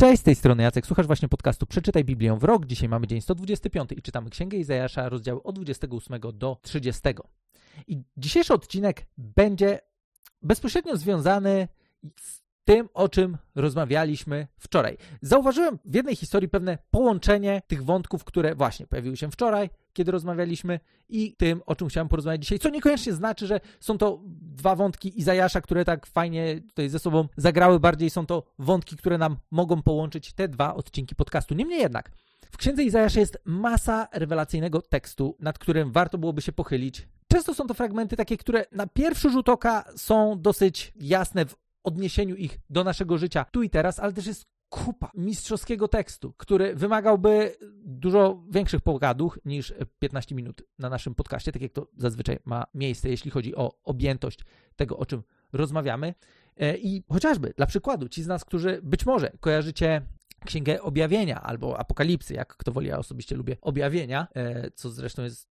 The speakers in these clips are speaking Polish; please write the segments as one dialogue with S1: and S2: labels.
S1: Cześć, z tej strony Jacek, słuchasz właśnie podcastu Przeczytaj Biblię w rok. Dzisiaj mamy dzień 125 i czytamy Księgę Izajasza, rozdziały od 28 do 30. I dzisiejszy odcinek będzie bezpośrednio związany z tym, o czym rozmawialiśmy wczoraj. Zauważyłem w jednej historii pewne połączenie tych wątków, które właśnie pojawiły się wczoraj, kiedy rozmawialiśmy, i tym, o czym chciałem porozmawiać dzisiaj, co niekoniecznie znaczy, że są to dwa wątki Izajasza, które tak fajnie tutaj ze sobą zagrały, bardziej są to wątki, które nam mogą połączyć te dwa odcinki podcastu. Niemniej jednak, w księdze Izajasza jest masa rewelacyjnego tekstu, nad którym warto byłoby się pochylić. Często są to fragmenty takie, które na pierwszy rzut oka są dosyć jasne w odniesieniu ich do naszego życia tu i teraz, ale też jest kupa mistrzowskiego tekstu, który wymagałby dużo większych pogaduch niż 15 minut na naszym podcaście, tak jak to zazwyczaj ma miejsce, jeśli chodzi o objętość tego, o czym rozmawiamy. E, I chociażby dla przykładu, ci z nas, którzy być może kojarzycie Księgę Objawienia albo Apokalipsy, jak kto woli, ja osobiście lubię Objawienia, e, co zresztą jest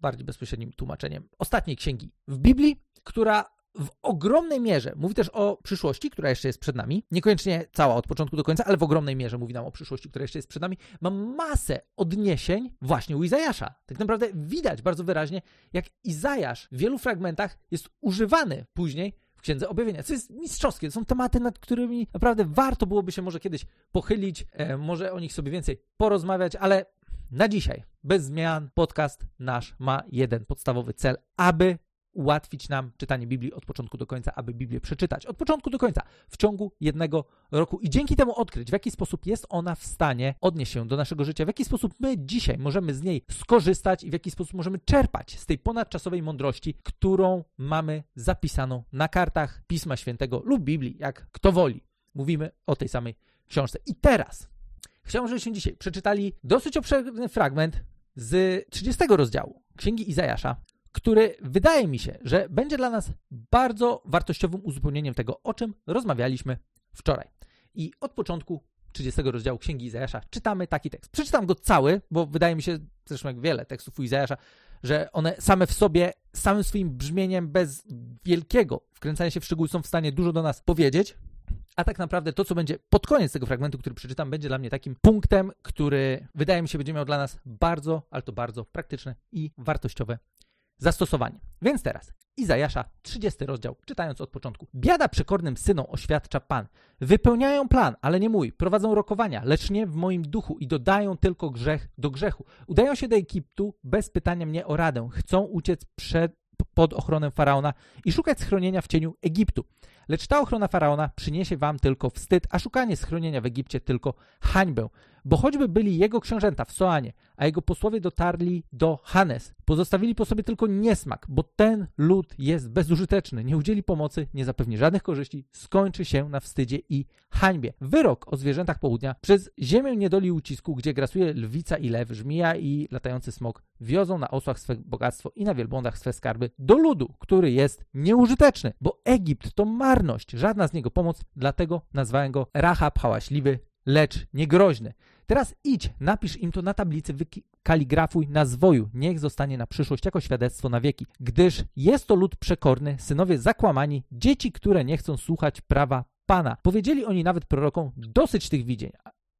S1: bardziej bezpośrednim tłumaczeniem ostatniej księgi w Biblii, która w ogromnej mierze mówi też o przyszłości, która jeszcze jest przed nami. Niekoniecznie cała od początku do końca, ale w ogromnej mierze mówi nam o przyszłości, która jeszcze jest przed nami. Ma masę odniesień właśnie u Izajasza. Tak naprawdę widać bardzo wyraźnie, jak Izajasz w wielu fragmentach jest używany później w Księdze Objawienia, co jest mistrzowskie. To są tematy, nad którymi naprawdę warto byłoby się może kiedyś pochylić, e, może o nich sobie więcej porozmawiać, ale na dzisiaj, bez zmian, podcast nasz ma jeden podstawowy cel, aby ułatwić nam czytanie Biblii od początku do końca, aby Biblię przeczytać od początku do końca w ciągu jednego roku i dzięki temu odkryć, w jaki sposób jest ona w stanie odnieść się do naszego życia, w jaki sposób my dzisiaj możemy z niej skorzystać i w jaki sposób możemy czerpać z tej ponadczasowej mądrości, którą mamy zapisaną na kartach Pisma Świętego lub Biblii, jak kto woli. Mówimy o tej samej książce. I teraz chciałbym, żebyśmy dzisiaj przeczytali dosyć obszerny fragment z 30 rozdziału Księgi Izajasza, który wydaje mi się, że będzie dla nas bardzo wartościowym uzupełnieniem tego, o czym rozmawialiśmy wczoraj. I od początku 30 rozdziału Księgi Izajasza czytamy taki tekst. Przeczytam go cały, bo wydaje mi się, zresztą jak wiele tekstów u Izajasza, że one same w sobie, samym swoim brzmieniem, bez wielkiego wkręcania się w szczegóły, są w stanie dużo do nas powiedzieć. A tak naprawdę to, co będzie pod koniec tego fragmentu, który przeczytam, będzie dla mnie takim punktem, który wydaje mi się będzie miał dla nas bardzo, ale to bardzo praktyczne i wartościowe zastosowanie. Więc teraz Izajasza, 30 rozdział, czytając od początku. Biada przekornym synom oświadcza Pan. Wypełniają plan, ale nie mój. Prowadzą rokowania, lecz nie w moim duchu i dodają tylko grzech do grzechu. Udają się do Egiptu bez pytania mnie o radę. Chcą uciec przed, pod ochronę Faraona i szukać schronienia w cieniu Egiptu. Lecz ta ochrona Faraona przyniesie wam tylko wstyd, a szukanie schronienia w Egipcie tylko hańbę. Bo choćby byli jego książęta w Soanie, a jego posłowie dotarli do Hanes, pozostawili po sobie tylko niesmak, bo ten lud jest bezużyteczny, nie udzieli pomocy, nie zapewni żadnych korzyści, skończy się na wstydzie i hańbie. Wyrok o zwierzętach południa przez ziemię niedoli ucisku, gdzie grasuje lwica i lew, żmija i latający smok, wiozą na osłach swe bogactwo i na wielbłądach swe skarby do ludu, który jest nieużyteczny, bo Egipt to marność, żadna z niego pomoc, dlatego nazwałem go Rahab hałaśliwy, lecz niegroźny. Teraz idź, napisz im to na tablicy, kaligrafuj na zwoju. Niech zostanie na przyszłość jako świadectwo na wieki. Gdyż jest to lud przekorny, synowie zakłamani, dzieci, które nie chcą słuchać prawa Pana. Powiedzieli oni nawet prorokom dosyć tych widzeń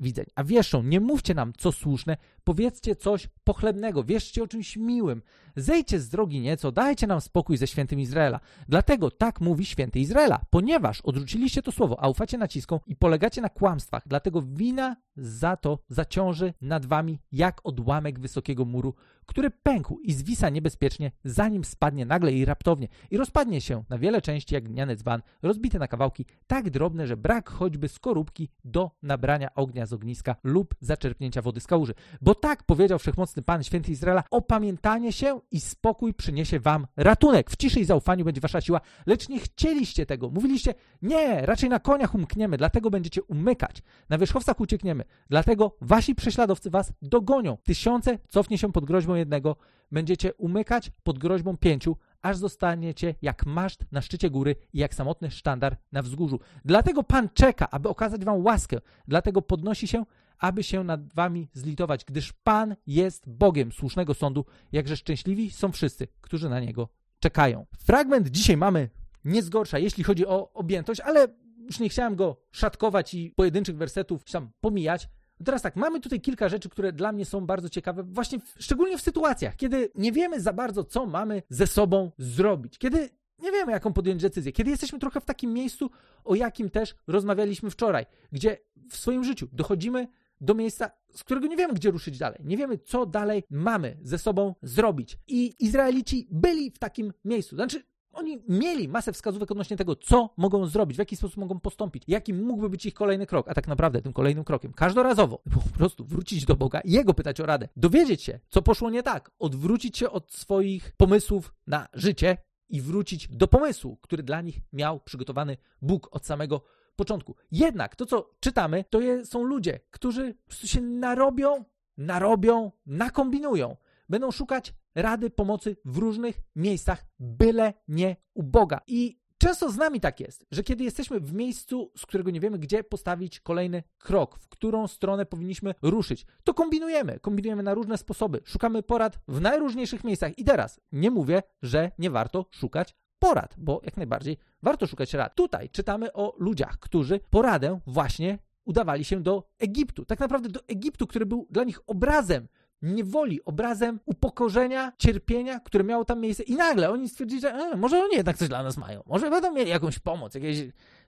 S1: widzeń. A wieszą, nie mówcie nam, co słuszne, powiedzcie coś pochlebnego, wierzcie o czymś miłym. Zejdźcie z drogi nieco, dajcie nam spokój ze świętym Izraela. Dlatego tak mówi święty Izraela, ponieważ odrzuciliście to słowo, a ufacie naciskom i polegacie na kłamstwach, dlatego wina za to zaciąży nad wami jak odłamek wysokiego muru, który pękł i zwisa niebezpiecznie, zanim spadnie nagle i raptownie i rozpadnie się na wiele części jak gniany dzban, rozbity na kawałki, tak drobne, że brak choćby skorupki do nabrania ognia z ogniska lub zaczerpnięcia wody z kałuży. Bo tak powiedział wszechmocny Pan, święty Izraela, opamiętanie się i spokój przyniesie wam ratunek. W ciszy i zaufaniu będzie wasza siła, lecz nie chcieliście tego. Mówiliście, nie, raczej na koniach umkniemy, dlatego będziecie umykać. Na wierzchowcach uciekniemy, dlatego wasi prześladowcy was dogonią. Tysiące cofnie się pod groźbą jednego, będziecie umykać pod groźbą pięciu, aż zostaniecie jak maszt na szczycie góry i jak samotny sztandar na wzgórzu. Dlatego Pan czeka, aby okazać wam łaskę, dlatego podnosi się, aby się nad wami zlitować, gdyż Pan jest Bogiem słusznego sądu, jakże szczęśliwi są wszyscy, którzy na Niego czekają. Fragment dzisiaj mamy nie zgorsza, jeśli chodzi o objętość, ale już nie chciałem go szatkować i pojedynczych wersetów tam pomijać. Teraz tak, mamy tutaj kilka rzeczy, które dla mnie są bardzo ciekawe, właśnie w, szczególnie w sytuacjach, kiedy nie wiemy za bardzo, co mamy ze sobą zrobić, kiedy nie wiemy, jaką podjąć decyzję, kiedy jesteśmy trochę w takim miejscu, o jakim też rozmawialiśmy wczoraj, gdzie w swoim życiu dochodzimy do miejsca, z którego nie wiemy, gdzie ruszyć dalej. Nie wiemy, co dalej mamy ze sobą zrobić. I Izraelici byli w takim miejscu. Znaczy, oni mieli masę wskazówek odnośnie tego, co mogą zrobić, w jaki sposób mogą postąpić, jaki mógłby być ich kolejny krok, a tak naprawdę tym kolejnym krokiem każdorazowo po prostu wrócić do Boga i Jego pytać o radę, dowiedzieć się, co poszło nie tak, odwrócić się od swoich pomysłów na życie i wrócić do pomysłu, który dla nich miał przygotowany Bóg od samego początku. Jednak to, co czytamy, to je, są ludzie, którzy się narobią, narobią, nakombinują. Będą szukać rady, pomocy w różnych miejscach, byle nie u Boga. I Często z nami tak jest, że kiedy jesteśmy w miejscu, z którego nie wiemy, gdzie postawić kolejny krok, w którą stronę powinniśmy ruszyć, to kombinujemy. Kombinujemy na różne sposoby, szukamy porad w najróżniejszych miejscach. I teraz nie mówię, że nie warto szukać porad, bo jak najbardziej warto szukać rad. Tutaj czytamy o ludziach, którzy poradę właśnie udawali się do Egiptu. Tak naprawdę do Egiptu, który był dla nich obrazem niewoli, obrazem upokorzenia, cierpienia, które miało tam miejsce. I nagle oni stwierdzili, że e, może oni jednak coś dla nas mają. Może będą mieli jakąś pomoc, jakieś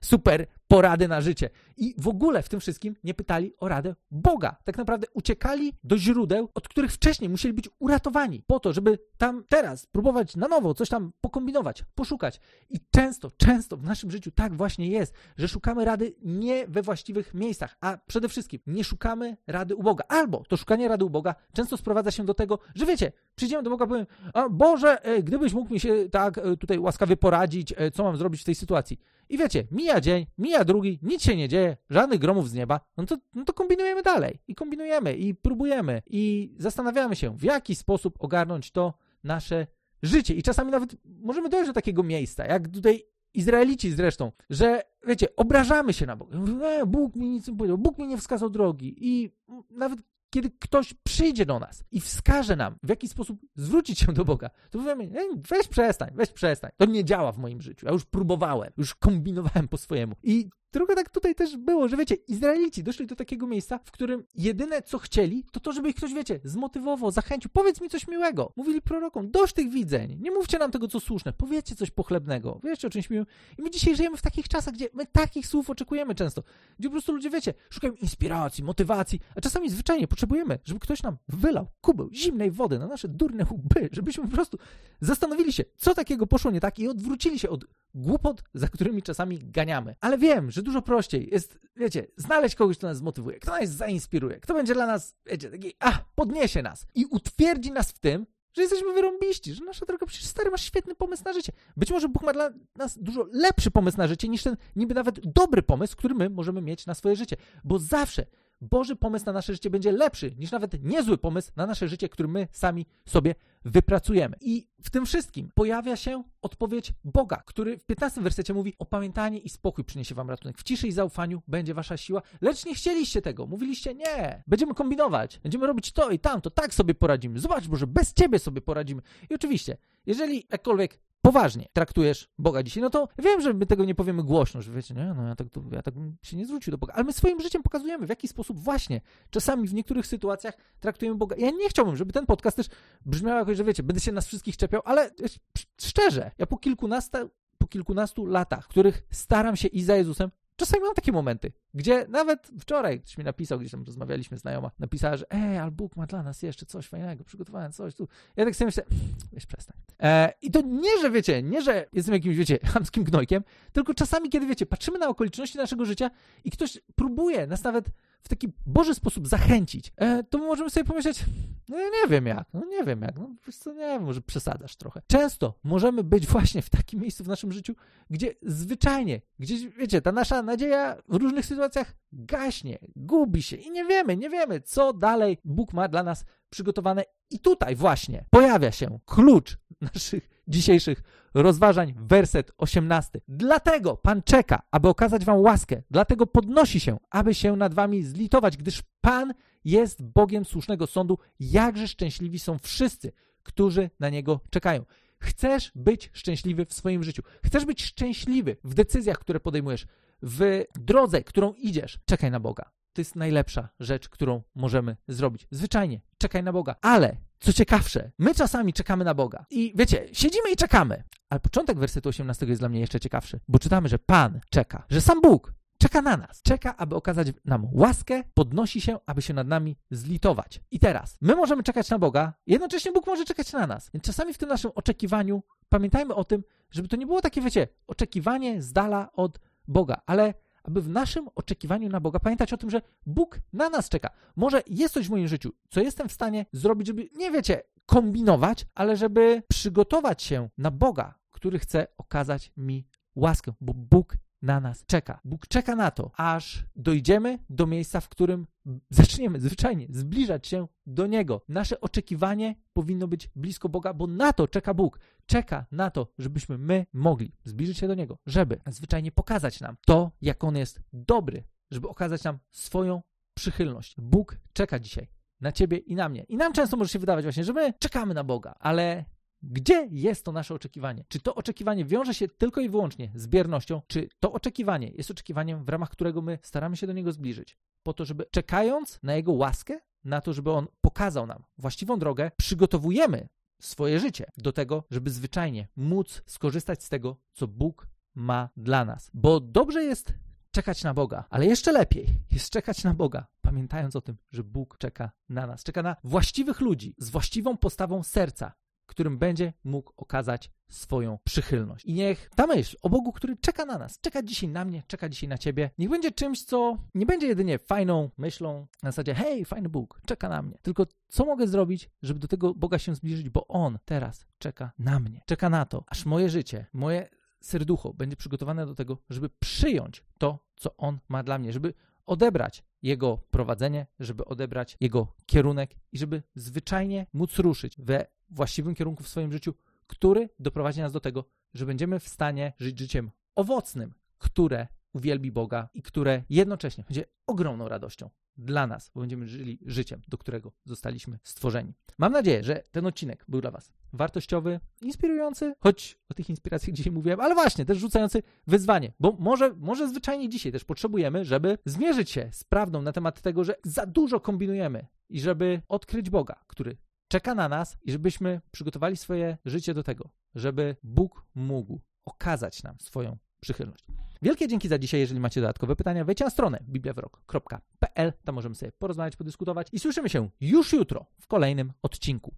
S1: super porady na życie. I w ogóle w tym wszystkim nie pytali o radę Boga. Tak naprawdę uciekali do źródeł, od których wcześniej musieli być uratowani, po to, żeby tam teraz próbować na nowo coś tam pokombinować, poszukać. I często, często w naszym życiu tak właśnie jest, że szukamy rady nie we właściwych miejscach, a przede wszystkim nie szukamy rady u Boga. Albo to szukanie rady u Boga często sprowadza się do tego, że wiecie, przyjdziemy do Boga, powiem, a Boże, e, gdybyś mógł mi się tak e, tutaj łaskawie poradzić, e, co mam zrobić w tej sytuacji. I wiecie, mija dzień, mija drugi, nic się nie dzieje, żadnych gromów z nieba, no to, no to kombinujemy dalej. I kombinujemy, i próbujemy, i zastanawiamy się, w jaki sposób ogarnąć to nasze życie. I czasami nawet możemy dojść do takiego miejsca, jak tutaj Izraelici zresztą, że wiecie, obrażamy się na Boga. E, Bóg mi nic nie powiedział, Bóg mi nie wskazał drogi. I nawet kiedy ktoś przyjdzie do nas i wskaże nam, w jaki sposób zwrócić się do Boga, to powiemy, weź przestań, weź przestań. To nie działa w moim życiu. Ja już próbowałem, już kombinowałem po swojemu. I Trochę tak tutaj też było, że wiecie, Izraelici doszli do takiego miejsca, w którym jedyne co chcieli, to to, żeby ich ktoś, wiecie, zmotywował, zachęcił. Powiedz mi coś miłego. Mówili prorokom, dość tych widzeń, nie mówcie nam tego, co słuszne, powiedzcie coś pochlebnego, wiecie o czymś miłym. I my dzisiaj żyjemy w takich czasach, gdzie my takich słów oczekujemy często, gdzie po prostu ludzie, wiecie, szukają inspiracji, motywacji, a czasami zwyczajnie potrzebujemy, żeby ktoś nam wylał kubeł zimnej wody na nasze durne łby, żebyśmy po prostu zastanowili się, co takiego poszło nie tak i odwrócili się od głupot, za którymi czasami ganiamy. Ale wiem, że dużo prościej jest, wiecie, znaleźć kogoś, kto nas zmotywuje, kto nas zainspiruje, kto będzie dla nas, wiecie, taki, a, podniesie nas i utwierdzi nas w tym, że jesteśmy wyrąbiści, że nasza droga, przecież stary, masz świetny pomysł na życie. Być może Bóg ma dla nas dużo lepszy pomysł na życie niż ten niby nawet dobry pomysł, który my możemy mieć na swoje życie. Bo zawsze Boży pomysł na nasze życie będzie lepszy niż nawet niezły pomysł na nasze życie, który my sami sobie wypracujemy. I w tym wszystkim pojawia się odpowiedź Boga, który w 15 wersecie mówi: Opamiętanie i spokój przyniesie wam ratunek. W ciszy i zaufaniu będzie wasza siła, lecz nie chcieliście tego. Mówiliście: Nie, będziemy kombinować, będziemy robić to i tamto, tak sobie poradzimy. Zobacz, może bez ciebie sobie poradzimy. I oczywiście, jeżeli jakkolwiek poważnie. Traktujesz Boga dzisiaj, no to wiem, że my tego nie powiemy głośno, że wiecie, nie, no ja tak, ja tak bym się nie zwrócił do Boga, ale my swoim życiem pokazujemy, w jaki sposób właśnie czasami w niektórych sytuacjach traktujemy Boga. Ja nie chciałbym, żeby ten podcast też brzmiał jakoś, że wiecie, będę się nas wszystkich czepiał, ale szczerze, ja po kilkunastu, po kilkunastu latach, których staram się iść za Jezusem, Czasami mam takie momenty, gdzie nawet wczoraj ktoś mi napisał, gdzieś tam rozmawialiśmy, znajoma, napisała, że ej, ale Bóg ma dla nas jeszcze coś fajnego, przygotowałem coś tu. Ja tak sobie myślę, weź przestań. E, I to nie, że wiecie, nie, że jestem jakimś, wiecie, chamskim gnojkiem, tylko czasami, kiedy, wiecie, patrzymy na okoliczności naszego życia i ktoś próbuje nas nawet w taki Boży sposób zachęcić, e, to możemy sobie pomyśleć, no ja nie wiem jak, no nie wiem jak, no wiesz co, nie wiem, może przesadzasz trochę. Często możemy być właśnie w takim miejscu w naszym życiu, gdzie zwyczajnie, gdzieś, wiecie, ta nasza nadzieja w różnych sytuacjach gaśnie, gubi się i nie wiemy, nie wiemy, co dalej Bóg ma dla nas przygotowane. I tutaj właśnie pojawia się klucz naszych dzisiejszych rozważań, werset 18. Dlatego Pan czeka, aby okazać wam łaskę, dlatego podnosi się, aby się nad wami zlitować, gdyż Pan jest Bogiem słusznego sądu. Jakże szczęśliwi są wszyscy, którzy na Niego czekają. Chcesz być szczęśliwy w swoim życiu. Chcesz być szczęśliwy w decyzjach, które podejmujesz w drodze, którą idziesz, czekaj na Boga. To jest najlepsza rzecz, którą możemy zrobić. Zwyczajnie, czekaj na Boga. Ale, co ciekawsze, my czasami czekamy na Boga. I wiecie, siedzimy i czekamy. Ale początek wersetu 18 jest dla mnie jeszcze ciekawszy, bo czytamy, że Pan czeka, że sam Bóg czeka na nas. Czeka, aby okazać nam łaskę, podnosi się, aby się nad nami zlitować. I teraz, my możemy czekać na Boga, jednocześnie Bóg może czekać na nas. Więc czasami w tym naszym oczekiwaniu pamiętajmy o tym, żeby to nie było takie, wiecie, oczekiwanie z dala od Boga, ale aby w naszym oczekiwaniu na Boga pamiętać o tym, że Bóg na nas czeka. Może jest coś w moim życiu, co jestem w stanie zrobić, żeby, nie wiecie, kombinować, ale żeby przygotować się na Boga, który chce okazać mi łaskę, bo Bóg na nas czeka. Bóg czeka na to, aż dojdziemy do miejsca, w którym zaczniemy zwyczajnie zbliżać się do Niego. Nasze oczekiwanie powinno być blisko Boga, bo na to czeka Bóg. Czeka na to, żebyśmy my mogli zbliżyć się do Niego, żeby zwyczajnie pokazać nam to, jak On jest dobry, żeby okazać nam swoją przychylność. Bóg czeka dzisiaj na Ciebie i na mnie. I nam często może się wydawać właśnie, że my czekamy na Boga, ale gdzie jest to nasze oczekiwanie? Czy to oczekiwanie wiąże się tylko i wyłącznie z biernością, czy to oczekiwanie jest oczekiwaniem, w ramach którego my staramy się do niego zbliżyć? Po to, żeby czekając na jego łaskę, na to, żeby on pokazał nam właściwą drogę, przygotowujemy swoje życie do tego, żeby zwyczajnie móc skorzystać z tego, co Bóg ma dla nas. Bo dobrze jest czekać na Boga, ale jeszcze lepiej jest czekać na Boga, pamiętając o tym, że Bóg czeka na nas. Czeka na właściwych ludzi z właściwą postawą serca, którym będzie mógł okazać swoją przychylność. I niech ta myśl o Bogu, który czeka na nas, czeka dzisiaj na mnie, czeka dzisiaj na ciebie, niech będzie czymś, co nie będzie jedynie fajną myślą na zasadzie, hej, fajny Bóg, czeka na mnie. Tylko co mogę zrobić, żeby do tego Boga się zbliżyć, bo On teraz czeka na mnie. Czeka na to, aż moje życie, moje serducho będzie przygotowane do tego, żeby przyjąć to, co On ma dla mnie, żeby odebrać jego prowadzenie, żeby odebrać jego kierunek i żeby zwyczajnie móc ruszyć we właściwym kierunku w swoim życiu, który doprowadzi nas do tego, że będziemy w stanie żyć życiem owocnym, które uwielbi Boga i które jednocześnie będzie ogromną radością dla nas, bo będziemy żyli życiem, do którego zostaliśmy stworzeni. Mam nadzieję, że ten odcinek był dla Was wartościowy, inspirujący, choć o tych inspiracjach dzisiaj mówiłem, ale właśnie też rzucający wyzwanie, bo może, może zwyczajnie dzisiaj też potrzebujemy, żeby zmierzyć się z prawdą na temat tego, że za dużo kombinujemy i żeby odkryć Boga, który czeka na nas i żebyśmy przygotowali swoje życie do tego, żeby Bóg mógł okazać nam swoją przychylność. Wielkie dzięki za dzisiaj. Jeżeli macie dodatkowe pytania, wejdźcie na stronę bibliawrok.pl. Tam możemy sobie porozmawiać, podyskutować i słyszymy się już jutro w kolejnym odcinku.